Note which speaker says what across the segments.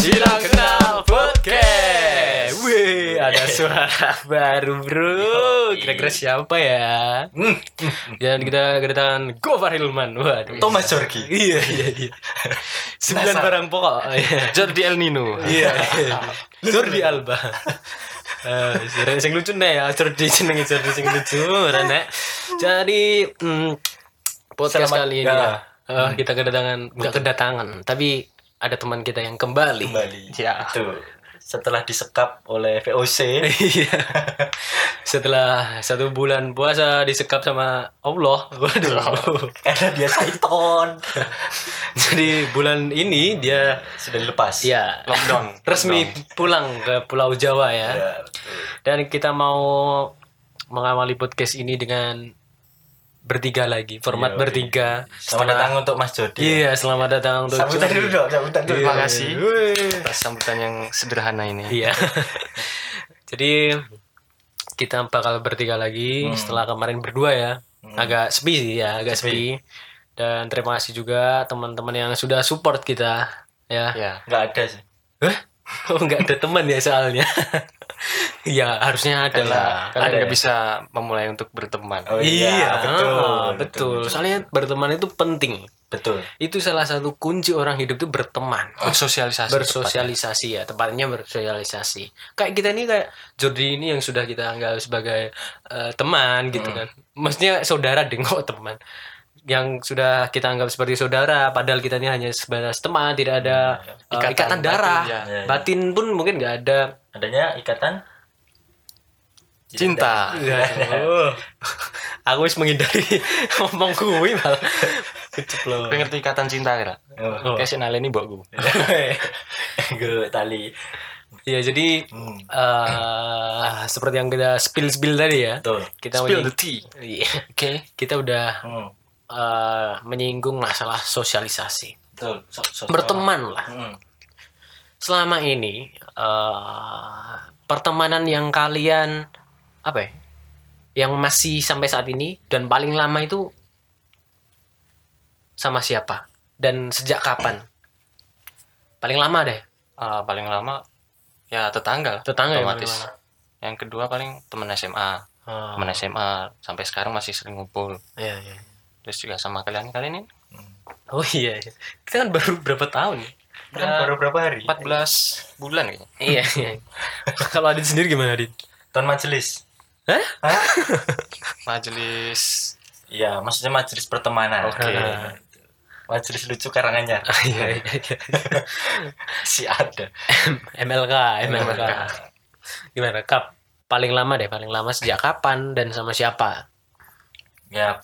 Speaker 1: Silang Kenal Podcast. Wih, ada suara baru bro. Kira-kira siapa ya? Dan kita kedatangan Gofar Hilman. Waduh.
Speaker 2: Thomas Jorgi.
Speaker 1: Iya, iya, iya. Sembilan
Speaker 2: Nasar.
Speaker 1: barang pokok. Iya.
Speaker 3: Jordi El Nino.
Speaker 1: Iya. Jordi Alba. Eh, sing- sing lucu nih ya, Jordi jenenge Jordi sing lucu, Rene. Jadi mm, podcast
Speaker 2: Selamat-
Speaker 1: kali ini
Speaker 2: ya.
Speaker 1: ya, eh, kita kedatangan enggak kedatangan, tapi ada teman kita yang kembali.
Speaker 2: Kembali.
Speaker 1: Ya.
Speaker 2: Itu setelah disekap oleh VOC.
Speaker 1: Iya. Setelah satu bulan puasa disekap sama Allah. Waduh.
Speaker 2: Karena dia Python.
Speaker 1: Jadi bulan ini dia
Speaker 2: Sudah dilepas.
Speaker 1: ya
Speaker 3: Lockdown.
Speaker 1: resmi pulang ke Pulau Jawa ya.
Speaker 2: Ya, betul.
Speaker 1: Dan kita mau mengawali podcast ini dengan bertiga lagi, format
Speaker 2: Iya,
Speaker 1: bertiga.
Speaker 2: Selamat datang untuk Mas Jody.
Speaker 1: Iya, selamat datang untuk
Speaker 2: Sambutan
Speaker 1: Jody.
Speaker 2: dulu dong, sambutan dulu.
Speaker 3: Terima kasih atas sambutan yang sederhana ini.
Speaker 1: Iya. Jadi kita bakal bertiga lagi
Speaker 2: Hmm.
Speaker 1: setelah kemarin berdua ya. Agak sepi sih ya, agak sepi. Dan terima kasih juga teman-teman yang sudah support kita ya.
Speaker 3: Ya.
Speaker 2: Enggak ada sih.
Speaker 1: Hah? Oh, nggak ada teman ya soalnya. ya, harusnya ada lah.
Speaker 3: Kalian
Speaker 1: Ada
Speaker 3: nggak
Speaker 1: ya?
Speaker 3: bisa memulai untuk berteman.
Speaker 2: Oh
Speaker 1: iya,
Speaker 2: betul,
Speaker 1: ah, betul. Soalnya berteman itu penting.
Speaker 2: Betul.
Speaker 1: Itu salah satu kunci orang hidup itu berteman.
Speaker 3: Bersosialisasi.
Speaker 1: bersosialisasi ya, tepatnya bersosialisasi. Kayak kita ini kayak Jordi ini yang sudah kita anggap sebagai eh, teman gitu kan. Maksudnya saudara deh kok teman. Yang sudah kita anggap seperti saudara padahal kita ini hanya sebatas teman, tidak ada eh, ikatan,
Speaker 3: Ikatan
Speaker 1: darah.
Speaker 3: batin, ya.
Speaker 2: Ya, ya.
Speaker 1: Batin pun mungkin nggak ada.
Speaker 2: Adanya ikatan
Speaker 3: Cinta.
Speaker 1: Oh. Aku harus menghindari ngomong kuwi malah keceplosan.
Speaker 3: Kowe ngerti ikatan cinta kira?
Speaker 2: Oh.
Speaker 3: Kayak sinale ini mbokku.
Speaker 2: Gue tali.
Speaker 1: Iya, jadi
Speaker 2: Hmm.
Speaker 1: eh seperti yang kita spill spill tadi ya.
Speaker 2: Betul.
Speaker 1: Kita
Speaker 3: Spill
Speaker 1: menying-
Speaker 3: the tea.
Speaker 1: Iya. Oke, kita udah
Speaker 2: Hmm.
Speaker 1: Eh, menyinggung masalah sosialisasi.
Speaker 2: Betul. So- so-
Speaker 1: Berteman lah.
Speaker 2: Hmm.
Speaker 1: Selama ini eh pertemanan yang kalian apa ya? Yang masih sampai saat ini dan paling lama itu sama siapa? Dan sejak kapan? Paling lama deh.
Speaker 3: Ah, paling lama ya tetangga.
Speaker 1: Tetangga ya,
Speaker 3: otomatis.
Speaker 1: paling
Speaker 3: Yang kedua paling teman SMA.
Speaker 1: Ah,
Speaker 3: Teman SMA sampai sekarang masih sering ngumpul.
Speaker 1: iya, iya.
Speaker 3: Terus juga sama kalian kalian ini
Speaker 1: Oh iya, iya. Kita kan baru berapa tahun? ya?
Speaker 2: Kan baru berapa hari?
Speaker 3: 14 bulan kayaknya.
Speaker 1: Iya, iya. Kalau Adit sendiri gimana, Adit?
Speaker 2: Tahun majelis.
Speaker 1: Hah?
Speaker 2: Hah?
Speaker 3: Majelis
Speaker 2: Iya, maksudnya majelis pertemanan.
Speaker 3: Oke.
Speaker 2: Majelis lucu Karanganyar.
Speaker 1: Iya, iya, iya.
Speaker 2: si ada.
Speaker 1: MLK, MLK. Gimana, Kap? Paling lama deh, paling lama sejak kapan dan sama siapa?
Speaker 2: Ya,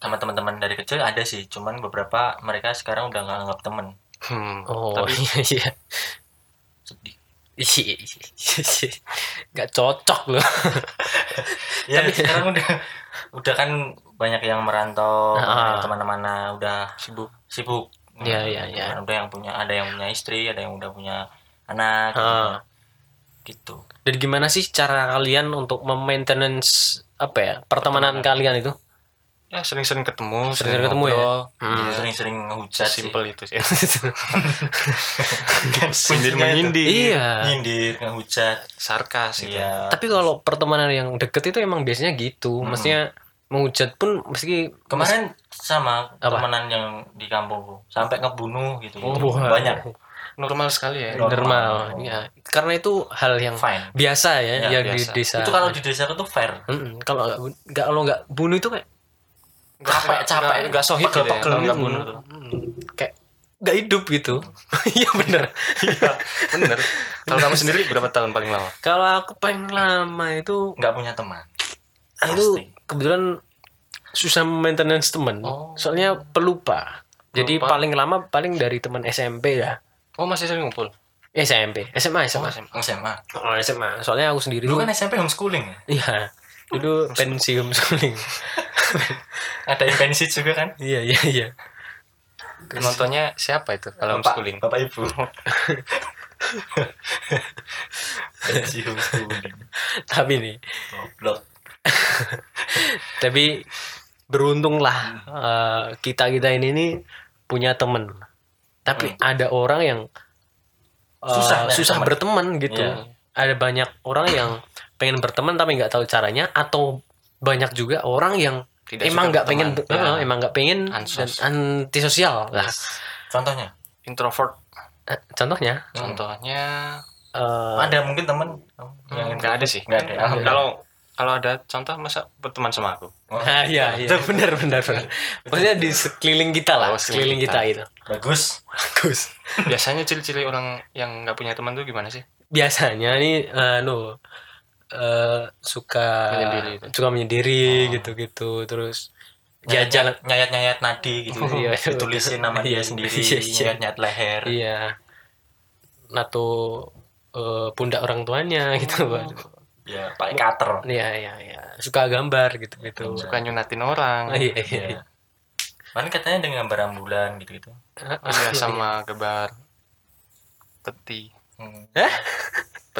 Speaker 2: sama teman-teman dari kecil ada sih, cuman beberapa mereka sekarang udah nggak anggap temen.
Speaker 3: Hmm,
Speaker 1: Oh,
Speaker 3: tapi
Speaker 1: iya, iya.
Speaker 2: Sedih.
Speaker 1: Iya, iya, iya. Nggak cocok loh.
Speaker 2: Ya, sekarang udah udah kan banyak yang merantau,
Speaker 1: Ah.
Speaker 2: teman-teman udah
Speaker 3: sibuk.
Speaker 2: sibuk.
Speaker 1: Iya, iya, iya.
Speaker 2: Udah yang punya ada yang punya istri, ada yang udah punya anak.
Speaker 1: Ah.
Speaker 2: Gitu.
Speaker 1: Dan gimana sih cara kalian untuk memaintenance apa ya pertemanan kalian itu?
Speaker 3: Ya sering-sering ketemu,
Speaker 1: Sering ketemu ya? Hmm.
Speaker 2: Jadi sering-sering ngehujat sih.
Speaker 3: Simple itu sih.
Speaker 2: Kan
Speaker 3: Sindir
Speaker 2: itu.
Speaker 3: menyindir.
Speaker 1: iya.
Speaker 2: Nyindir, ngehujat.
Speaker 3: Sarkas gitu.
Speaker 2: Iya.
Speaker 1: Tapi kalau pertemanan yang deket itu emang biasanya gitu. Maksudnya menghujat pun meski
Speaker 2: Kemarin sama
Speaker 1: Apa?
Speaker 2: temenan yang di kampungku sampai ngebunuh gitu.
Speaker 1: Oh,
Speaker 2: gitu. Banyak.
Speaker 3: Normal sekali ya.
Speaker 2: Normal.
Speaker 1: normal. Ya, karena itu hal yang
Speaker 2: Fine.
Speaker 1: biasa ya,
Speaker 2: Ya,
Speaker 1: yang di
Speaker 3: biasa.
Speaker 1: desa.
Speaker 2: Itu kalau di desaku tuh fair.
Speaker 1: Mm-mm. kalau nggak bu- nggak kalau nggak bunuh itu kayak
Speaker 2: Capek, capek.
Speaker 3: Nggak- sohib gitu ya, nggak
Speaker 2: gitu.
Speaker 3: bunuh tuh.
Speaker 1: kayak nggak hidup gitu. Iya bener.
Speaker 3: Iya, bener. Kalau kamu sendiri berapa tahun paling lama?
Speaker 1: kalau aku paling lama itu
Speaker 2: Nggak punya teman.
Speaker 1: itu kebetulan susah maintenance teman.
Speaker 3: Oh.
Speaker 1: Soalnya pelupa. Jadi
Speaker 3: Pelupa.
Speaker 1: paling lama paling dari teman SMP ya.
Speaker 3: Oh masih sering ngumpul.
Speaker 1: SMP, SMA, SMA.
Speaker 3: Oh, SMA.
Speaker 2: SMA.
Speaker 1: Oh, SMA. Soalnya aku sendiri
Speaker 2: Dulu kan SMP homeschooling ya?
Speaker 1: Iya. Dulu pensi homeschooling.
Speaker 2: Ada yang pensi juga kan?
Speaker 1: Iya, iya, iya.
Speaker 3: Nontonnya siapa itu kalau homeschooling?
Speaker 2: Bapak Ibu. pensi homeschooling.
Speaker 1: Tapi nih,
Speaker 2: Goblok.
Speaker 1: tapi beruntunglah eh, kita kita ini nih punya temen. Tapi ada orang yang eh,
Speaker 2: Susah
Speaker 1: susah, berteman gitu
Speaker 2: Iya.
Speaker 1: ada banyak orang yang pengen berteman tapi nggak tahu caranya atau banyak juga orang yang
Speaker 3: Tidak
Speaker 1: emang nggak pengen
Speaker 3: Ya.
Speaker 1: emang nggak pengen
Speaker 3: Ansos.
Speaker 1: dan antisosial lah
Speaker 2: contohnya?
Speaker 3: Introvert.
Speaker 1: Eh, contohnya?
Speaker 3: Contohnya
Speaker 1: eh,
Speaker 2: ada mungkin temen? Yang
Speaker 3: nggak ada sih.
Speaker 2: Nggak ada
Speaker 3: kalau kalau ada contoh masa berteman sama aku?
Speaker 1: Ah, iya, iya. benar, benar, benar. Maksudnya di sekeliling kita lah,
Speaker 3: Oh, sekeliling
Speaker 1: sekeliling kita, itu.
Speaker 2: bagus.
Speaker 1: Bagus.
Speaker 3: biasanya ciri-ciri orang yang nggak punya teman tuh gimana sih?
Speaker 1: Biasanya nih, no, eh suka
Speaker 3: Menyendiri
Speaker 1: suka menyendiri gitu-gitu, terus jajan.
Speaker 2: nyayat nyayat nadi gitu
Speaker 1: Iya.
Speaker 2: ditulisin nama dia
Speaker 1: Iya,
Speaker 2: sendiri
Speaker 1: iya, iya.
Speaker 2: nyayat nyayat leher
Speaker 1: Iya. Nato eh, pundak orang tuanya gitu, Pak.
Speaker 2: ya pakai cutter
Speaker 1: Iya, iya, iya. Suka gambar gitu-gitu.
Speaker 3: suka nyunatin orang
Speaker 1: Oh, iya, iya.
Speaker 2: ya kan katanya dengan gambar ambulan gitu gitu
Speaker 3: Iya, sama gebar peti
Speaker 2: hmm.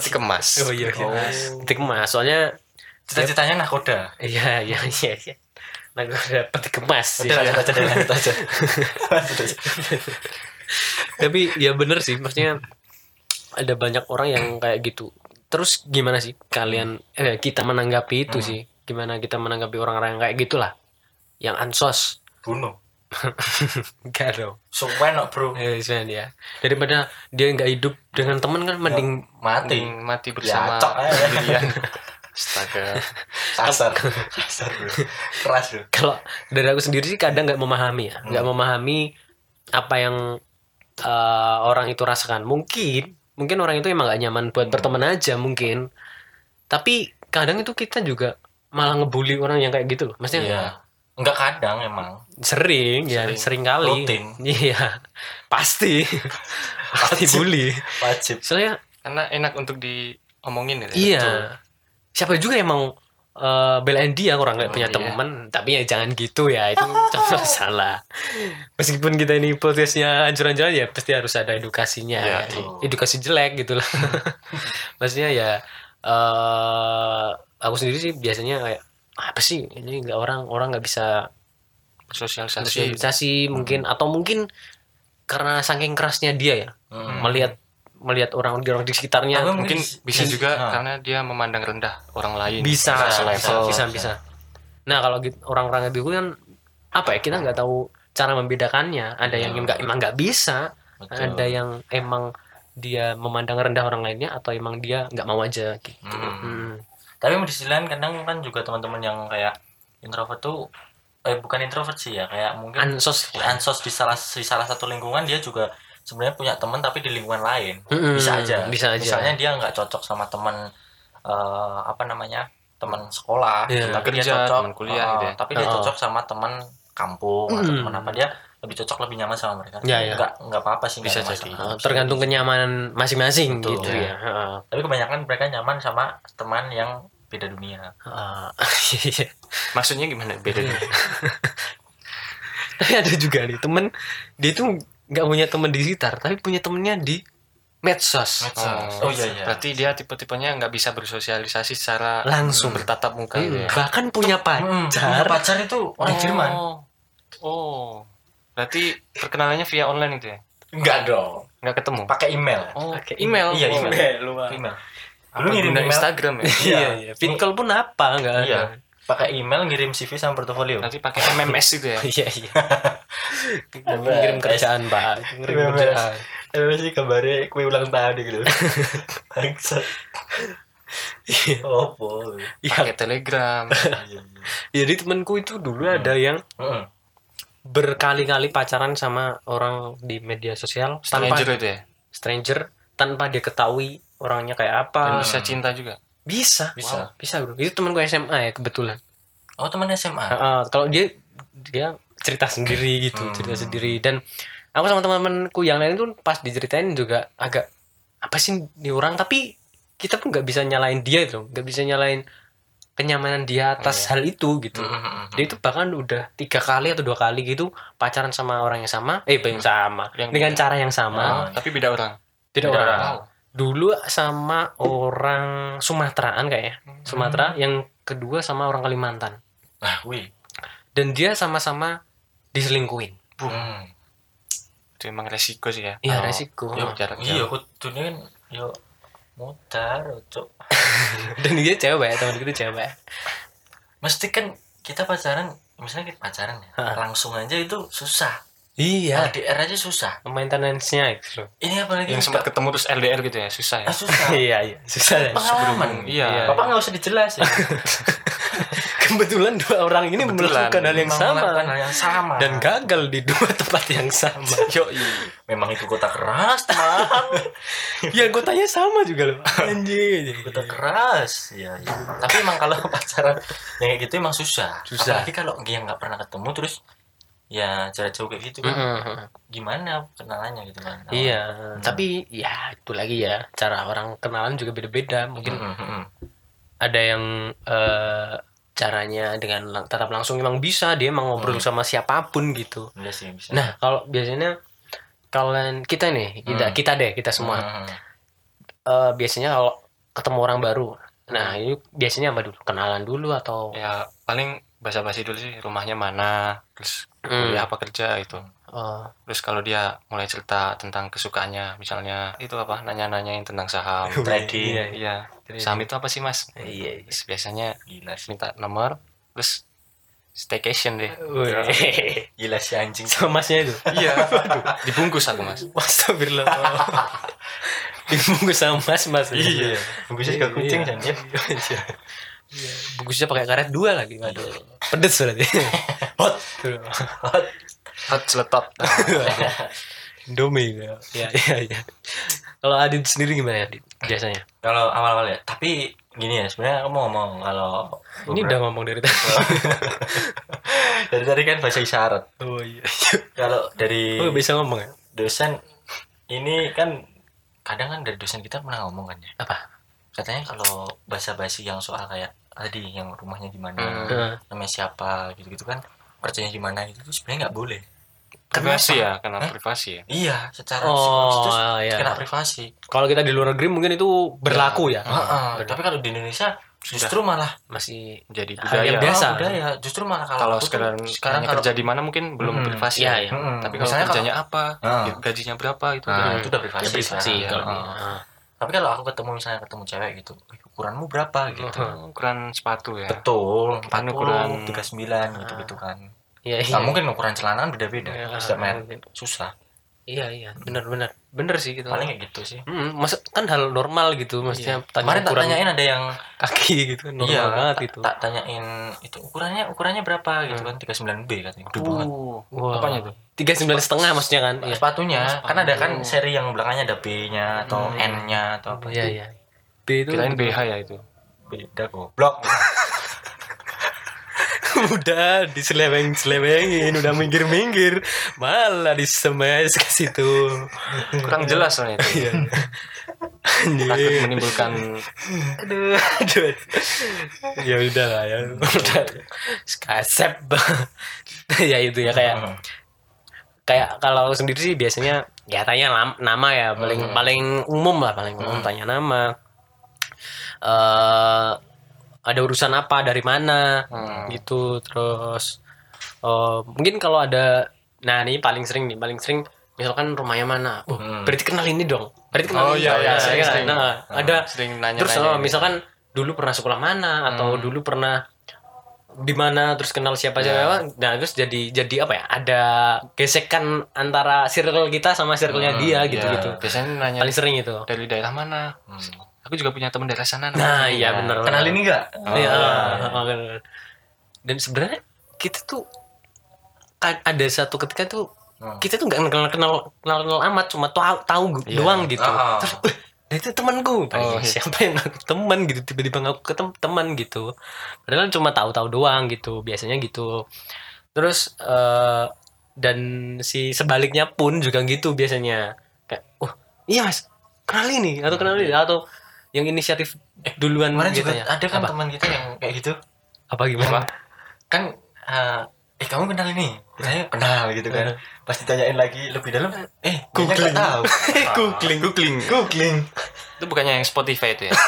Speaker 3: Peti kemas
Speaker 1: Oh iya, iya.
Speaker 2: Oh.
Speaker 1: Peti kemas, soalnya
Speaker 2: cita-citanya nakoda
Speaker 1: iya, iya, iya, iya. Ada peti kemas.
Speaker 2: udah
Speaker 1: iya.
Speaker 2: lanjut aja lanjut aja
Speaker 1: tapi ya bener sih maksudnya ada banyak orang yang kayak gitu terus gimana sih kalian eh, kita menanggapi itu
Speaker 2: Hmm.
Speaker 1: sih gimana kita menanggapi orang-orang yang kayak gitulah yang ansos
Speaker 2: bunuh
Speaker 1: enggak dong.
Speaker 2: Suwen no, bro?
Speaker 1: Eh, sebenarnya ya. Daripada dia nggak hidup dengan teman kan mending
Speaker 2: mati.
Speaker 3: mending mati
Speaker 2: ya
Speaker 3: bersama
Speaker 2: cok aja
Speaker 3: sendirian. Astaga.
Speaker 2: Kasar kasar bro. Keras bro.
Speaker 1: kalau dari aku sendiri sih kadang nggak memahami ya. Nggak memahami apa yang eh, orang itu rasakan. Mungkin mungkin orang itu emang gak nyaman buat berteman aja mungkin. Tapi kadang itu kita juga malah ngebully orang yang kayak gitu. Loh maksudnya
Speaker 2: iya enggak kadang emang.
Speaker 1: Sering ya
Speaker 2: Sering.
Speaker 1: sering kali.
Speaker 2: Rutin.
Speaker 1: iya. Pasti. Pasti
Speaker 2: Wajib.
Speaker 1: bully.
Speaker 2: Wajib.
Speaker 1: Soalnya
Speaker 3: karena enak untuk diomongin ya
Speaker 1: iya. siapa juga yang mau eh, belain dia orang nggak
Speaker 3: Oh,
Speaker 1: punya
Speaker 3: iya.
Speaker 1: teman. Tapi ya jangan gitu ya itu contoh salah meskipun kita ini podcastnya anjuran-anjuran ya pasti harus ada edukasinya.
Speaker 3: Iya,
Speaker 2: betul.
Speaker 1: edukasi jelek gitu lah. Maksudnya ya eh aku sendiri sih biasanya kayak apa sih ini nggak orang orang nggak bisa
Speaker 3: sosialisasi
Speaker 1: sosialisasi mungkin atau mungkin karena saking kerasnya dia ya
Speaker 2: Hmm.
Speaker 1: melihat melihat orang orang di sekitarnya
Speaker 2: Tapi
Speaker 3: mungkin bisa
Speaker 2: bisa-
Speaker 3: juga
Speaker 2: nah.
Speaker 3: karena dia memandang rendah orang lain
Speaker 1: bisa
Speaker 2: Bisa,
Speaker 1: bisa
Speaker 2: bisa,
Speaker 1: bisa, nah kalau gitu, orang-orang itu kan apa ya kita nggak tahu cara membedakannya ada yang
Speaker 2: Iya.
Speaker 1: nggak emang nggak bisa
Speaker 2: Betul.
Speaker 1: ada yang emang dia memandang rendah orang lainnya atau emang dia nggak mau aja gitu
Speaker 2: Hmm.
Speaker 1: Hmm.
Speaker 2: Tapi di sisi lain kadang kan juga teman-teman yang kayak introvert tuh eh bukan introvert sih ya kayak mungkin
Speaker 1: ansos
Speaker 2: ansos di salah di salah satu lingkungan dia juga sebenarnya punya teman tapi di lingkungan lain
Speaker 1: Mm-mm,
Speaker 2: bisa aja
Speaker 1: bisa aja.
Speaker 2: misalnya dia nggak cocok sama teman eh, apa namanya teman sekolah
Speaker 1: Iya.
Speaker 2: tapi dia
Speaker 3: Kerja,
Speaker 2: cocok
Speaker 3: teman kuliah
Speaker 2: eh,
Speaker 3: gitu ya.
Speaker 2: tapi dia
Speaker 1: Oh.
Speaker 2: cocok sama teman kampung atau
Speaker 1: Mm.
Speaker 2: teman apa dia lebih cocok lebih nyaman sama mereka
Speaker 1: Ya, ya.
Speaker 2: nggak nggak apa apa sih
Speaker 3: Bisa jadi.
Speaker 2: masalah.
Speaker 1: Tergantung kenyamanan masing-masing
Speaker 2: Betul.
Speaker 1: gitu ya Heeh.
Speaker 2: tapi kebanyakan mereka nyaman sama teman yang beda dunia
Speaker 1: Heeh. Iya.
Speaker 3: maksudnya gimana bedanya
Speaker 1: tapi ada juga nih temen dia itu nggak punya temen di sekitar tapi punya temennya di medsos
Speaker 2: Medsos. Oh, iya, iya.
Speaker 3: berarti dia tipe-tipenya nggak bisa bersosialisasi secara
Speaker 1: Langsung.
Speaker 3: bertatap muka
Speaker 1: Hmm,
Speaker 3: ya
Speaker 1: bahkan punya
Speaker 2: Hmm,
Speaker 1: pacar
Speaker 2: pacar itu orang Jerman
Speaker 3: oh. Berarti perkenalannya via online itu ya?
Speaker 2: Enggak dong.
Speaker 3: Nggak ketemu?
Speaker 2: Pakai email.
Speaker 3: Oh
Speaker 1: Pakai
Speaker 3: email.
Speaker 2: Iya email.
Speaker 1: Lupa
Speaker 2: email.
Speaker 3: Apa
Speaker 2: Lu ngirim email?
Speaker 3: Instagram ya?
Speaker 1: Iya. Iya fit call pun apa? Nggak ada.
Speaker 2: Iya pakai email ngirim CV sama portofolio.
Speaker 3: Nanti pakai MMS itu ya?
Speaker 1: Iya iya. Ngirim kerjaan pak. Ngirim
Speaker 2: MMS.
Speaker 1: kerjaan.
Speaker 2: Eh sih kabarnya kue ulang tahun gitu. Bangsat. Oh boleh
Speaker 1: iya.
Speaker 3: Pakai Telegram.
Speaker 1: Jadi temanku itu dulu ada yang
Speaker 2: Heeh.
Speaker 1: Berkali-kali pacaran sama orang di media sosial tanpa
Speaker 3: stranger itu ya?
Speaker 1: Stranger tanpa dia ketahui orangnya kayak apa.
Speaker 3: Dan bisa cinta juga?
Speaker 1: Bisa.
Speaker 2: Bisa.
Speaker 1: bisa bro. Itu temanku SMA ya kebetulan.
Speaker 2: Oh teman SMA
Speaker 1: Heeh, kalau dia dia cerita sendiri gitu
Speaker 2: Hmm.
Speaker 1: cerita sendiri. Dan aku sama teman-temanku yang lain tuh pas diceritain juga agak apa sih di orang? Tapi kita pun nggak bisa nyalain dia itu nggak bisa nyalain kenyamanan dia atas hal itu gitu.
Speaker 2: Mm-mm.
Speaker 1: dia itu bahkan udah tiga kali atau dua kali gitu pacaran sama orang yang sama eh yang sama
Speaker 3: Yang
Speaker 1: dengan
Speaker 3: beda.
Speaker 1: cara yang sama.
Speaker 2: Oh,
Speaker 3: tapi beda orang.
Speaker 1: Tidak
Speaker 2: beda
Speaker 1: orang.
Speaker 2: orang.
Speaker 1: dulu sama orang Sumateraan kayaknya. Sumatera yang kedua sama orang Kalimantan.
Speaker 2: Ah wih.
Speaker 1: Dan dia sama-sama diselingkuin
Speaker 2: Hmm.
Speaker 3: itu emang resiko sih ya.
Speaker 1: Iya,
Speaker 3: Kalau
Speaker 1: resiko.
Speaker 3: jarak
Speaker 2: iya kan yo mutar cok
Speaker 1: Dan dia cewek, teman kita cewek.
Speaker 2: mesti kan kita pacaran misalnya kita pacaran ya
Speaker 1: Ha.
Speaker 2: langsung aja itu susah
Speaker 1: Iya.
Speaker 2: LDR aja susah
Speaker 1: Maintenance-nya itu.
Speaker 2: ini apalagi
Speaker 3: yang sempat ketemu terus LDR gitu ya susah ya
Speaker 2: ah, susah
Speaker 1: Iya, iya. Susah ya.
Speaker 2: pengalaman
Speaker 3: Iya.
Speaker 2: bapak nggak usah dijelasin
Speaker 1: Kebetulan dua orang ini
Speaker 3: Kebetulan.
Speaker 1: melakukan hal yang sama
Speaker 2: hal yang sama
Speaker 1: dan gagal di dua tempat yang sama.
Speaker 3: yo
Speaker 2: memang itu kota keras teman
Speaker 1: ya kotanya sama juga loh. Anjir.
Speaker 2: kota keras ya, ya. tapi emang kalau pacaran yang kayak gitu emang susah
Speaker 1: Susah.
Speaker 2: apalagi kalau dia nggak pernah ketemu terus ya jarak jauh kayak gitu kan
Speaker 1: Mm-mm.
Speaker 2: gimana kenalannya gitu kan
Speaker 1: Iya, tapi ya itu lagi ya cara orang kenalan juga beda-beda. Mungkin
Speaker 2: Mm, mm, mm.
Speaker 1: ada yang eh, caranya dengan lang- tatap langsung emang bisa dia emang ngobrol sama siapa pun gitu.
Speaker 2: Iya sih bisa
Speaker 1: Nah kalau biasanya kalian kita nih kita
Speaker 2: Hmm.
Speaker 1: kita deh kita semua
Speaker 2: Mm, mm.
Speaker 1: eh, biasanya kalau ketemu orang baru, nah ini biasanya apa dulu kenalan dulu atau
Speaker 3: ya paling basa-basi dulu sih rumahnya mana terus
Speaker 1: Hmm.
Speaker 3: apa kerja itu
Speaker 1: eh,
Speaker 3: terus kalau dia mulai cerita tentang kesukaannya misalnya itu apa nanya-nanyain tentang saham
Speaker 2: Trading.
Speaker 1: Iya,
Speaker 3: iya
Speaker 1: Trading.
Speaker 3: saham itu apa sih mas
Speaker 1: iya, iya.
Speaker 3: Terus biasanya
Speaker 2: gila sih
Speaker 3: minta nomor terus staycation deh
Speaker 1: Wih.
Speaker 2: gila sih anjing
Speaker 1: sama masnya itu.
Speaker 3: iya dibungkus aku mas
Speaker 1: Astagfirullah. Dibungkus sama mas mas.
Speaker 2: Iya. Bungkusnya juga kucing,
Speaker 1: Iya.
Speaker 2: Jan, ya.
Speaker 1: Iya. Iya. Bungkusnya pakai karet dua lagi. Waduh. Pedes berarti.
Speaker 2: hot
Speaker 3: hot seletot
Speaker 1: Indomie ya. Iya iya iya. Kalau Adit sendiri gimana Adit biasanya?
Speaker 2: kalau awal-awal ya tapi gini ya sebenarnya aku mau ngomong kalau
Speaker 1: Ini udah ngomong dari tadi.
Speaker 2: dari tadi kan bahasa isyarat
Speaker 1: Oh iya.
Speaker 2: kalau dari
Speaker 1: Oh bisa ngomong ya?
Speaker 2: dosen ini kan kadang kan dari dosen kita pernah ngomong kan ya
Speaker 1: Apa?
Speaker 2: katanya kalau bahasa basi yang soal kayak tadi yang rumahnya di mana
Speaker 1: Heeh.
Speaker 2: namanya siapa gitu-gitu kan kerjanya di mana itu sebenarnya nggak boleh
Speaker 3: privasi
Speaker 2: Kenapa?
Speaker 3: ya karena
Speaker 2: Hah?
Speaker 3: privasi ya
Speaker 2: iya secara
Speaker 1: Oh,
Speaker 2: psikologis itu
Speaker 1: iya.
Speaker 2: kena privasi
Speaker 1: Kalau kita di luar negeri mungkin itu berlaku ya.
Speaker 2: Heeh,
Speaker 1: Benar.
Speaker 2: tapi kalau di Indonesia justru malah
Speaker 1: Masih
Speaker 3: jadi
Speaker 1: yang
Speaker 3: budaya
Speaker 1: biasa.
Speaker 2: Ah, budaya justru malah kalau
Speaker 3: kalau sekarang
Speaker 2: sekarang kalau
Speaker 3: kerja di mana mungkin belum
Speaker 2: Hmm,
Speaker 3: privasi
Speaker 1: iya,
Speaker 3: ya.
Speaker 1: iya.
Speaker 2: Mm-mm.
Speaker 3: tapi kalau
Speaker 2: Misalnya
Speaker 3: kerjanya apa
Speaker 2: Ah.
Speaker 3: gajinya berapa itu udah-
Speaker 2: itu udah privasi,
Speaker 1: ya privasi
Speaker 2: sekarang,
Speaker 1: kalau
Speaker 2: ya. Tapi kalau aku ketemu misalnya ketemu cewek gitu "Wih, ukuranmu berapa? Gitu.
Speaker 3: Ukuran sepatu ya.
Speaker 2: Betul
Speaker 3: Kan
Speaker 2: 40
Speaker 3: ukuran-
Speaker 2: 39 gitu gitu kan.
Speaker 1: Iya iya.
Speaker 2: Nah, mungkin ukuran celana beda-beda
Speaker 1: Iya,
Speaker 2: setiap merek
Speaker 1: mungkin.
Speaker 2: susah
Speaker 1: Iya iya. Benar benar. Benar sih gitu.
Speaker 2: paling kayak gitu sih
Speaker 1: Hmm, masa kan hal normal gitu maksudnya tanya
Speaker 2: kemarin tak tanyain ada yang
Speaker 1: kaki gitu kan normal
Speaker 2: iya
Speaker 1: banget
Speaker 2: tak-
Speaker 1: gitu.
Speaker 2: tak tanyain itu ukurannya ukurannya berapa gitu kan 39B katanya gede banget
Speaker 3: Uh,
Speaker 1: Wah.
Speaker 3: apanya tuh
Speaker 1: Tiga sembilan setengah maksudnya kan? Iya.
Speaker 2: sepatunya kan ada kan
Speaker 3: sepatu.
Speaker 2: seri yang belakangnya ada B-nya atau
Speaker 1: Hmm.
Speaker 2: N-nya atau apa
Speaker 1: Iya iya. B itu
Speaker 3: kirain BH ya itu
Speaker 2: beda goblok
Speaker 1: udah diseleweng selewengin udah minggir minggir malah disemes ke situ.
Speaker 3: kurang jelas soalnya itu.
Speaker 1: Iya.
Speaker 3: takut menimbulkan
Speaker 1: aduh aduh. Ya udah lah ya. Udah. Kasep. Ya itu ya kayak kayak kalau sendiri sih biasanya ya tanya nama ya. Paling
Speaker 2: Hmm.
Speaker 1: paling umum lah paling umum tanya nama. Eh ada urusan apa dari mana
Speaker 3: Hmm.
Speaker 1: gitu terus eh, mungkin kalau ada nah ini paling sering nih paling sering misalkan rumahnya mana oh,
Speaker 2: Hmm.
Speaker 1: berarti kenal ini dong berarti kenal
Speaker 3: Oh,
Speaker 1: ini
Speaker 3: iya, iya, sering,
Speaker 1: kan?
Speaker 3: sering.
Speaker 1: Nah, ada
Speaker 3: sering nanya
Speaker 1: terus oh, misalkan dulu pernah sekolah mana atau
Speaker 3: Hmm.
Speaker 1: dulu pernah di mana terus kenal siapa siapa nah terus jadi jadi apa ya ada gesekan antara circle kita sama circle-nya
Speaker 2: Hmm,
Speaker 1: dia gitu gitu
Speaker 3: biasanya nanya
Speaker 1: paling sering itu
Speaker 3: dari daerah mana
Speaker 2: Hmm.
Speaker 3: Aku juga punya teman daerah sana
Speaker 1: nah iya benar
Speaker 2: kenal ini enggak
Speaker 1: Iya,
Speaker 2: Oh,
Speaker 1: oh, benar. dan sebenarnya kita tuh kan ada satu ketika tuh
Speaker 2: Hmm.
Speaker 1: kita tuh nggak kenal kenal kenal kenal amat cuma tahu tahu
Speaker 3: Iya.
Speaker 1: doang gitu.
Speaker 2: Ah.
Speaker 1: terus "Wih, itu temanku.
Speaker 3: Oh, iya.
Speaker 1: siapa yang ngaku teman gitu. Tiba-tiba ngaku ke tem- teman gitu. Padahal cuma tahu-tahu doang gitu biasanya gitu. Terus eh, dan si sebaliknya pun juga gitu biasanya. Kayak wah iya mas. Kenal ini atau kenal ini atau yang inisiatif duluan
Speaker 2: kemarin
Speaker 1: gitu
Speaker 2: juga
Speaker 1: ya
Speaker 2: ada kan
Speaker 1: apa,
Speaker 2: teman kita yang kayak gitu.
Speaker 1: Apa gimana?
Speaker 2: Kan eh, eh kamu kenal ini? Saya kenal gitu kan. Pas ditanyain lagi lebih dalam eh
Speaker 1: Googling.
Speaker 2: googling. tahu.
Speaker 1: Googling. Googling.
Speaker 2: Googling.
Speaker 3: Itu bukannya yang Spotify itu ya?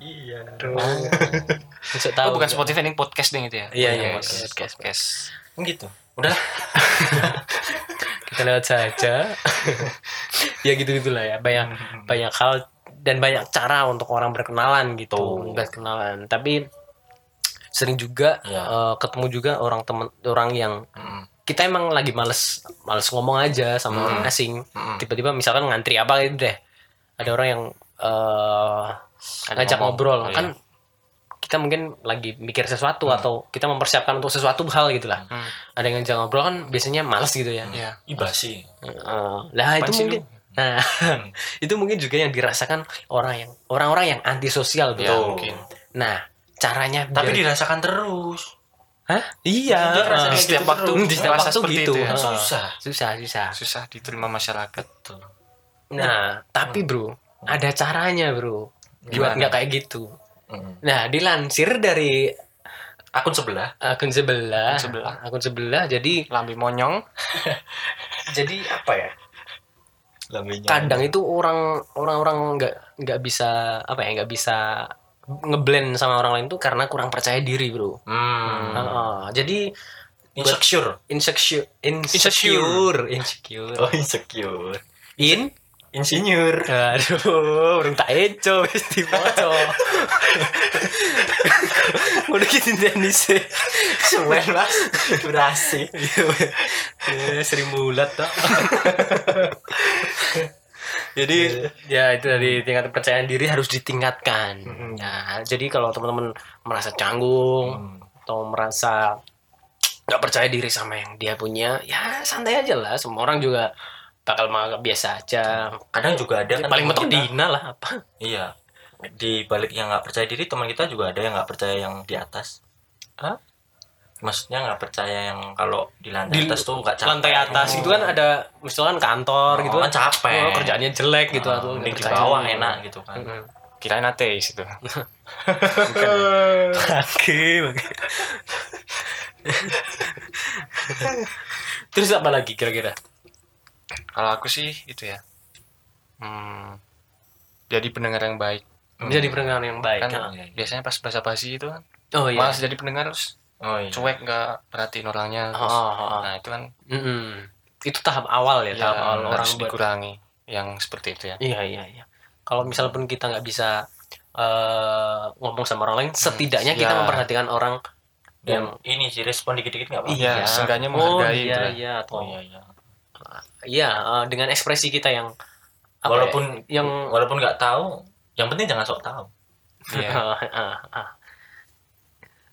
Speaker 2: Iya
Speaker 1: Masuk
Speaker 3: oh,
Speaker 1: tahu
Speaker 3: bukan
Speaker 1: nggak?
Speaker 3: Spotify ini podcast ding itu ya?
Speaker 1: Iya, iya,
Speaker 3: podcast
Speaker 1: podcast.
Speaker 3: podcast.
Speaker 2: Gitu. Udah
Speaker 1: kita lewat saja. Ya gitu gitulah ya. Banyak banyak hal dan banyak cara untuk orang berkenalan gitu
Speaker 2: Tuh.
Speaker 1: berkenalan tapi sering juga
Speaker 2: Iya.
Speaker 1: eh, ketemu juga orang temen orang yang
Speaker 2: Mm.
Speaker 1: kita emang lagi males males ngomong aja sama orang asing
Speaker 2: Mm.
Speaker 1: tiba-tiba misalkan ngantri apa gitu deh ada orang yang eh ngajak
Speaker 3: ngomong.
Speaker 1: ngobrol
Speaker 3: Oh, iya.
Speaker 1: kan kita mungkin lagi mikir sesuatu atau kita mempersiapkan untuk sesuatu hal gitu lah
Speaker 3: Hmm.
Speaker 1: ada yang ngajak ngobrol kan biasanya males gitu ya
Speaker 3: Iya.
Speaker 2: Ih, basi.
Speaker 1: Eh, lah itu mungkin nah itu mungkin juga yang dirasakan orang yang orang-orang yang antisosial
Speaker 3: Ya,
Speaker 1: betul
Speaker 3: mungkin.
Speaker 1: nah caranya
Speaker 2: Tapi
Speaker 1: biar-
Speaker 2: dirasakan terus.
Speaker 1: Hah? iya eh,
Speaker 2: kayak
Speaker 1: setiap
Speaker 2: gitu
Speaker 1: waktu di setiap waktu gitu
Speaker 3: itu ya.
Speaker 2: Susah.
Speaker 1: susah susah
Speaker 3: Susah diterima masyarakat.
Speaker 2: Betul.
Speaker 1: nah tapi bro ada caranya bro buat
Speaker 3: Gimana?
Speaker 1: nggak kayak gitu
Speaker 2: Mm.
Speaker 1: nah dilansir dari
Speaker 2: Akun sebelah.
Speaker 1: akun sebelah
Speaker 3: Akun sebelah.
Speaker 1: akun sebelah jadi
Speaker 3: Lambi monyong.
Speaker 1: jadi apa ya Kadang itu orang orang-orang nggak nggak bisa apa ya nggak bisa ngeblend sama orang lain tuh karena kurang percaya diri bro
Speaker 2: Hmm.
Speaker 1: Heeh. jadi
Speaker 2: Insecure.
Speaker 1: insecure insecure insecure
Speaker 2: Oh, insecure.
Speaker 1: in
Speaker 2: Insinyur.
Speaker 1: aduh orang tak eco wis dipoco udah gitu Indonesia
Speaker 2: Semen mas. Durasi.
Speaker 1: ya sering mulat jadi ya itu dari tingkat kepercayaan diri harus ditingkatkan. Nah jadi kalau teman-teman merasa canggung atau merasa nggak percaya diri sama yang dia punya ya santai aja lah. Semua orang juga bakal menganggap biasa aja.
Speaker 2: Kadang juga ada kan
Speaker 1: paling mentok Dina lah apa.
Speaker 2: Iya. Di balik yang nggak percaya diri teman kita juga ada yang nggak percaya yang di atas.
Speaker 1: Hah?
Speaker 2: Maksudnya nggak percaya yang kalau di lantai
Speaker 1: di
Speaker 2: atas tuh nggak capek.
Speaker 1: lantai atas itu kan ada misalkan kantor
Speaker 2: Oh,
Speaker 1: gitu
Speaker 2: kan capek.
Speaker 1: oh, kerjaannya jelek gitu
Speaker 2: Ah,
Speaker 1: atau
Speaker 2: di bawah enak gitu kan.
Speaker 1: Mm-mm.
Speaker 3: Kirain ateis itu.
Speaker 1: Oke, oke. Terus apa lagi kira-kira?
Speaker 3: Kalau aku sih itu ya. Hmm, jadi pendengar yang baik.
Speaker 1: Jadi pendengar yang baik.
Speaker 3: Kan
Speaker 1: Kan?
Speaker 3: biasanya pas bahasa basi itu kan
Speaker 1: Oh iya.
Speaker 3: malas jadi pendengar terus
Speaker 2: Oh iya.
Speaker 3: cuek nggak perhatiin orangnya.
Speaker 1: Oh,
Speaker 3: terus-
Speaker 1: oh, oh.
Speaker 3: Nah itu kan
Speaker 1: Mm-mm. Itu tahap awal ya,
Speaker 3: ya,
Speaker 1: tahap awal orang
Speaker 3: harus
Speaker 1: buat-
Speaker 3: dikurangi yang seperti itu ya.
Speaker 1: Iya iya iya. Kalau misal pun kita nggak bisa eh, ngomong sama orang lain, setidaknya kita
Speaker 3: ya.
Speaker 1: memperhatikan orang yang
Speaker 2: Dan ini sih respon dikit-dikit nggak apa-apa.
Speaker 3: Iya, seenggaknya
Speaker 1: oh,
Speaker 3: menghargai
Speaker 1: iya
Speaker 3: gitu lah.
Speaker 1: iya atau
Speaker 2: Oh iya iya.
Speaker 1: iya eh, dengan ekspresi kita yang apa ya,
Speaker 2: Walaupun
Speaker 1: yang
Speaker 2: walaupun nggak tahu, yang penting jangan sok tahu.
Speaker 3: Iya.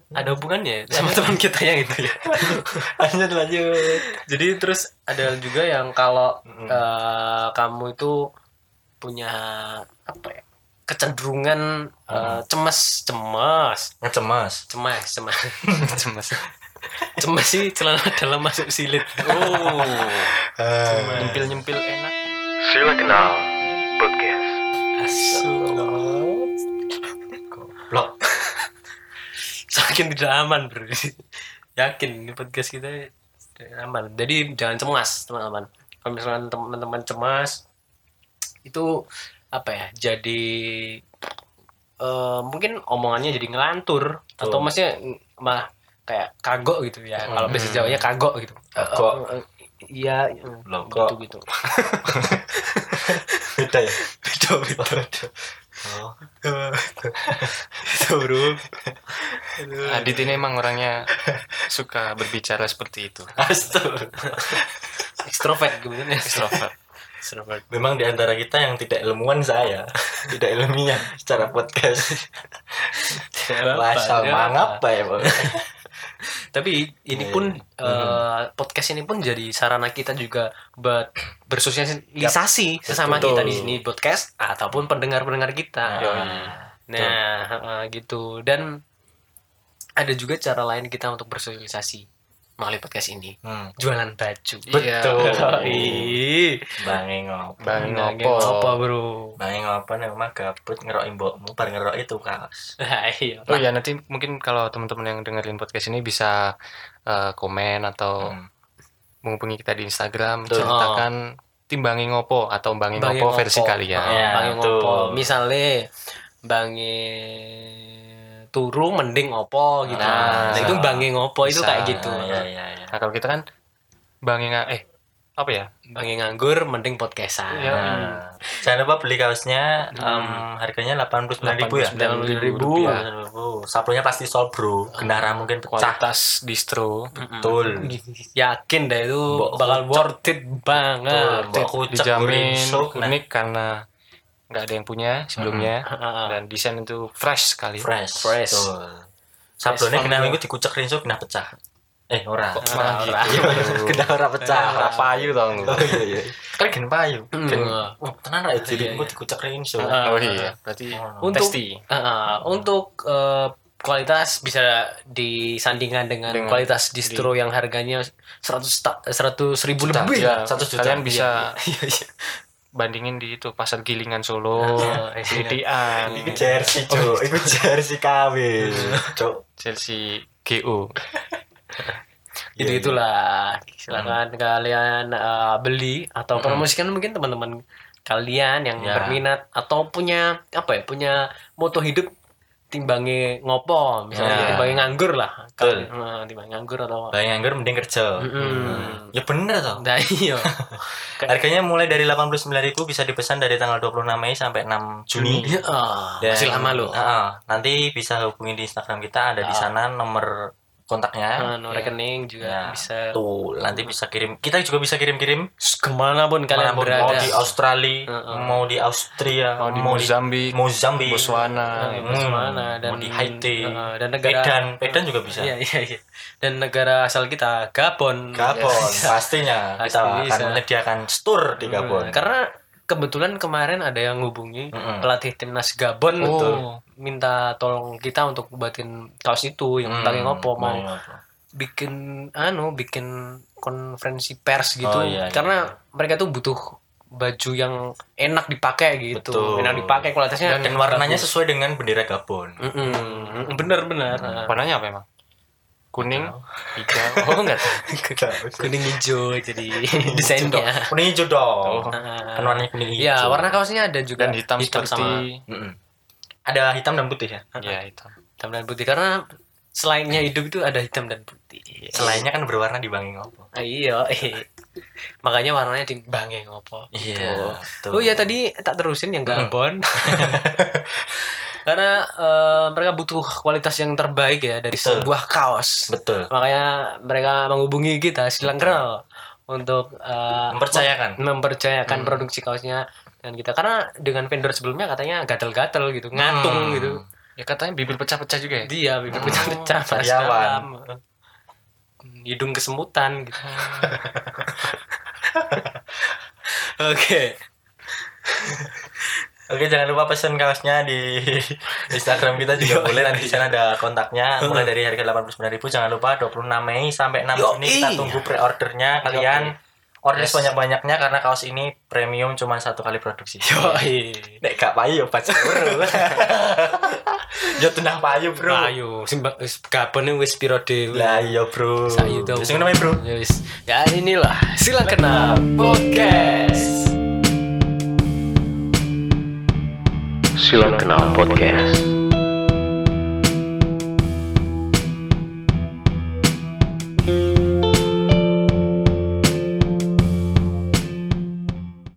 Speaker 1: Ada hubungannya sama teman kita yang itu ya.
Speaker 2: Lanjut lanjut.
Speaker 1: Jadi terus ada juga yang kalau
Speaker 2: Mm.
Speaker 1: eh, kamu itu punya apa ya kecenderungan eh, cemas cemas
Speaker 2: Ngecemas.
Speaker 1: cemas cemas
Speaker 3: Cemas.
Speaker 1: cemas sih celana dalam masuk silit
Speaker 3: Oh, nyempil nyempil enak.
Speaker 4: Sila Kenal Podcast.
Speaker 2: Blok.
Speaker 1: Saking tidak aman bro. Yakin ini podcast kita aman. Jadi jangan cemas teman-teman. Kalau misalkan teman-teman cemas Itu apa ya Jadi eh, Mungkin omongannya jadi ngelantur. Atau
Speaker 2: Tuh.
Speaker 1: maksudnya malah kayak kagok gitu ya. Kalau bahasa Jawanya kagok gitu.
Speaker 2: Kagok.
Speaker 1: Eh, eh, Iya
Speaker 2: Logok.
Speaker 1: gitu gitu
Speaker 2: Beda ya.
Speaker 1: Beda beda
Speaker 2: Oh.
Speaker 1: Itu bro
Speaker 3: Adit ini emang orangnya suka berbicara seperti itu.
Speaker 2: Astaga.
Speaker 1: Extrovert gimana ya
Speaker 3: Extrovert.
Speaker 1: Extrovert
Speaker 2: Memang di antara kita yang tidak ilmuwan saya, tidak ilmiah secara podcast. Bahasa
Speaker 1: Tidak apa-apa.
Speaker 2: mangapa ya, Bang?
Speaker 1: Tapi ini
Speaker 2: Iya,
Speaker 1: pun
Speaker 2: iya.
Speaker 1: eh, podcast ini pun jadi sarana kita juga buat bersosialisasi sesama
Speaker 2: Betul.
Speaker 1: kita di sini podcast ataupun pendengar-pendengar kita.
Speaker 2: Ah,
Speaker 1: Nah, eh, gitu. Dan ada juga cara lain kita untuk bersosialisasi melalui podcast ini.
Speaker 2: Hmm.
Speaker 1: Jualan baju.
Speaker 3: Iya.
Speaker 1: Ih,
Speaker 2: Bangi ngopo.
Speaker 3: Bang ngopo.
Speaker 1: apa, Bro?
Speaker 2: Bangi ngopo nih mah gabut ngerok imbokmu bar ngerok itu kaos.
Speaker 1: Nah, iya.
Speaker 3: Oh ya nanti mungkin kalau teman-teman yang dengerin podcast ini bisa eh, komen atau
Speaker 2: Hmm.
Speaker 3: menghubungi kita di Instagram
Speaker 2: Betul.
Speaker 3: ceritakan timbangi ngopo atau bangi
Speaker 1: Bangi
Speaker 3: ngopo versi
Speaker 1: ngopo.
Speaker 3: kalian.
Speaker 2: Ya,
Speaker 1: Bangi
Speaker 2: betul.
Speaker 1: ngopo. Misalnya bangi turu mending opo gitu.
Speaker 3: Nah,
Speaker 1: Nah, itu bangi ngopo itu
Speaker 3: Bisa.
Speaker 1: kayak gitu.
Speaker 2: Iya iya iya.
Speaker 3: Nah kalau kita kan bangi nga- eh apa ya
Speaker 1: Bagi nganggur mending podcastan.
Speaker 3: Iya.
Speaker 2: Nah, jangan lupa beli kaosnya em, harganya 89.000 ribu ya
Speaker 1: 89.000
Speaker 2: rupiah. Sablonya pasti sol bro genara mungkin pecah
Speaker 3: kualitas distro
Speaker 2: betul
Speaker 1: Yakin deh itu
Speaker 2: Mbok
Speaker 1: bakal worth it banget.
Speaker 2: Kucek
Speaker 3: dijamin
Speaker 2: guringsuk, nah,
Speaker 3: unik karena nggak ada yang punya sebelumnya
Speaker 1: Heeh.
Speaker 3: dan desain itu fresh sekali
Speaker 2: fresh
Speaker 1: Fresh.
Speaker 2: betul. sablonnya kena minggu dikucek rinso kena pecah eh ora
Speaker 1: Ora, ora.
Speaker 2: kena ora pecah
Speaker 3: ora payu tau
Speaker 2: oh iya iya kan gen payu
Speaker 1: Hmm.
Speaker 2: gen oh tenan ra jadi
Speaker 1: Iya,
Speaker 2: minggu
Speaker 1: iya.
Speaker 2: dikucek rinso
Speaker 3: oh iya berarti
Speaker 2: Oh.
Speaker 1: Untuk untuk eh, kualitas bisa disandingkan dengan,
Speaker 3: Dengan
Speaker 1: kualitas distro yang harganya 100 ta- 100 ribu
Speaker 2: Juta,
Speaker 1: lebih.
Speaker 2: ya. 100 juta.
Speaker 3: kalian bisa
Speaker 1: Iya, iya.
Speaker 3: Bandingin di itu pasar gilingan Solo
Speaker 1: Ah, iya.
Speaker 2: Iku jersey cuk. Iku jersey KW cuk.
Speaker 3: Chelsea GO
Speaker 1: Jadi
Speaker 2: Iya,
Speaker 1: itulah silakan kalian eh, beli atau promosikan mungkin teman-teman kalian yang
Speaker 2: Ya.
Speaker 1: berminat atau punya apa ya punya moto hidup timbangi ngopo misalnya
Speaker 2: Ya.
Speaker 1: timbangi nganggur lah
Speaker 2: Betul.
Speaker 1: Eh, timbangi nganggur atau
Speaker 2: bayang anggur mending kerja
Speaker 1: Mm-mm.
Speaker 2: ya bener toh
Speaker 1: nah iya
Speaker 2: harganya mulai dari 89.000 bisa dipesan dari tanggal 26 Mei sampai 6 Juni
Speaker 1: Ya, ah,
Speaker 2: Dan-
Speaker 1: masih lama loh
Speaker 2: Ah, ah. nanti bisa hubungi di Instagram kita ada di
Speaker 1: Ah.
Speaker 2: sana nomor kontaknya.
Speaker 1: Nah, rekening juga
Speaker 2: Ya.
Speaker 1: bisa.
Speaker 2: Tuh nanti bisa kirim. Kita juga bisa kirim-kirim.
Speaker 1: Ke mana pun kalian
Speaker 2: Mana pun,
Speaker 1: berada.
Speaker 2: Mau di Australia
Speaker 1: Heeh.
Speaker 2: mau di Austria
Speaker 3: mau di Mozambik
Speaker 2: Mozambik
Speaker 3: Botswana. Gitu.
Speaker 1: Botswana dan
Speaker 2: mau di Haiti
Speaker 1: Heeh, dan negara
Speaker 2: Medan. Medan juga bisa.
Speaker 1: Iya iya iya. Dan negara asal kita Gabon.
Speaker 2: Gabon
Speaker 1: Ya,
Speaker 2: pastinya.
Speaker 1: Pasti
Speaker 2: kita akan
Speaker 1: bisa.
Speaker 2: menyediakan tour di Gabon.
Speaker 1: Hmm, Karena kebetulan kemarin ada yang hubungi
Speaker 2: Mm-mm.
Speaker 1: pelatih timnas Gabon
Speaker 3: Oh.
Speaker 1: tuh minta tolong kita untuk buatin kaos itu yang
Speaker 2: Hmm,
Speaker 1: pakai ngopo mau
Speaker 2: pakai ngopo.
Speaker 1: bikin anu bikin konferensi pers gitu
Speaker 2: Oh, iya, iya.
Speaker 1: karena mereka tuh butuh baju yang enak dipakai gitu
Speaker 2: Betul.
Speaker 1: enak dipakai kualitasnya
Speaker 2: dan warnanya sesuai dengan bendera Gabon
Speaker 1: Mm-mm. bener bener
Speaker 3: warnanya apa emang kuning hijau. Oh enggak.
Speaker 1: Kuning hijau jadi desainnya.
Speaker 2: Kuning hijau dong.
Speaker 3: Oh.
Speaker 2: kan warnanya kuning hijau.
Speaker 1: ya warna kaosnya ada juga.
Speaker 3: Dan hitam,
Speaker 1: sama
Speaker 3: seperti
Speaker 2: Mm-mm. ada hitam dan putih ya?
Speaker 3: Ya hitam.
Speaker 1: Hitam dan putih. Karena selainnya hidup itu ada hitam dan putih.
Speaker 2: Selainnya kan berwarna di Bangi Ngopo
Speaker 1: Ah, iya eh. makanya warnanya di bange ngopo
Speaker 2: Iya,
Speaker 1: Gitu. oh ya tadi tak terusin yang Gabon karena eh, mereka butuh kualitas yang terbaik ya dari
Speaker 2: Betul.
Speaker 1: sebuah kaos
Speaker 2: betul
Speaker 1: makanya mereka menghubungi kita silang kenal untuk eh,
Speaker 2: Mempercayakan.
Speaker 1: mem- mempercayakan
Speaker 2: Hmm.
Speaker 1: produksi kaosnya dan kita karena dengan vendor sebelumnya katanya gatel-gatel gitu ngatung
Speaker 2: Hmm.
Speaker 1: gitu
Speaker 3: ya katanya bibir pecah-pecah juga ya
Speaker 1: dia bibir pecah-pecah pas
Speaker 2: karyawan.
Speaker 1: dalam. hidung kesemutan gitu oke
Speaker 2: Oke jangan lupa pesen kaosnya di Instagram kita juga boleh nanti di sana ada kontaknya mulai dari harga 89.000 jangan lupa 26 Mei sampai 6
Speaker 1: Yoi.
Speaker 2: Juni kita tunggu pre-ordernya kalian order
Speaker 1: Yes.
Speaker 2: sebanyak-banyaknya karena kaos ini premium cuma satu kali produksi.
Speaker 1: Yoi.
Speaker 2: Nek gak payu pas bro. Yo tenang payu bro.
Speaker 1: Ayo, simba wis kapan wis piro dhewe.
Speaker 2: Lah iya bro.
Speaker 1: Sayu tau.
Speaker 2: Sing namanya bro.
Speaker 1: Ya wis. Ya inilah silang kenal podcast.
Speaker 4: Silang Kenal Podcast.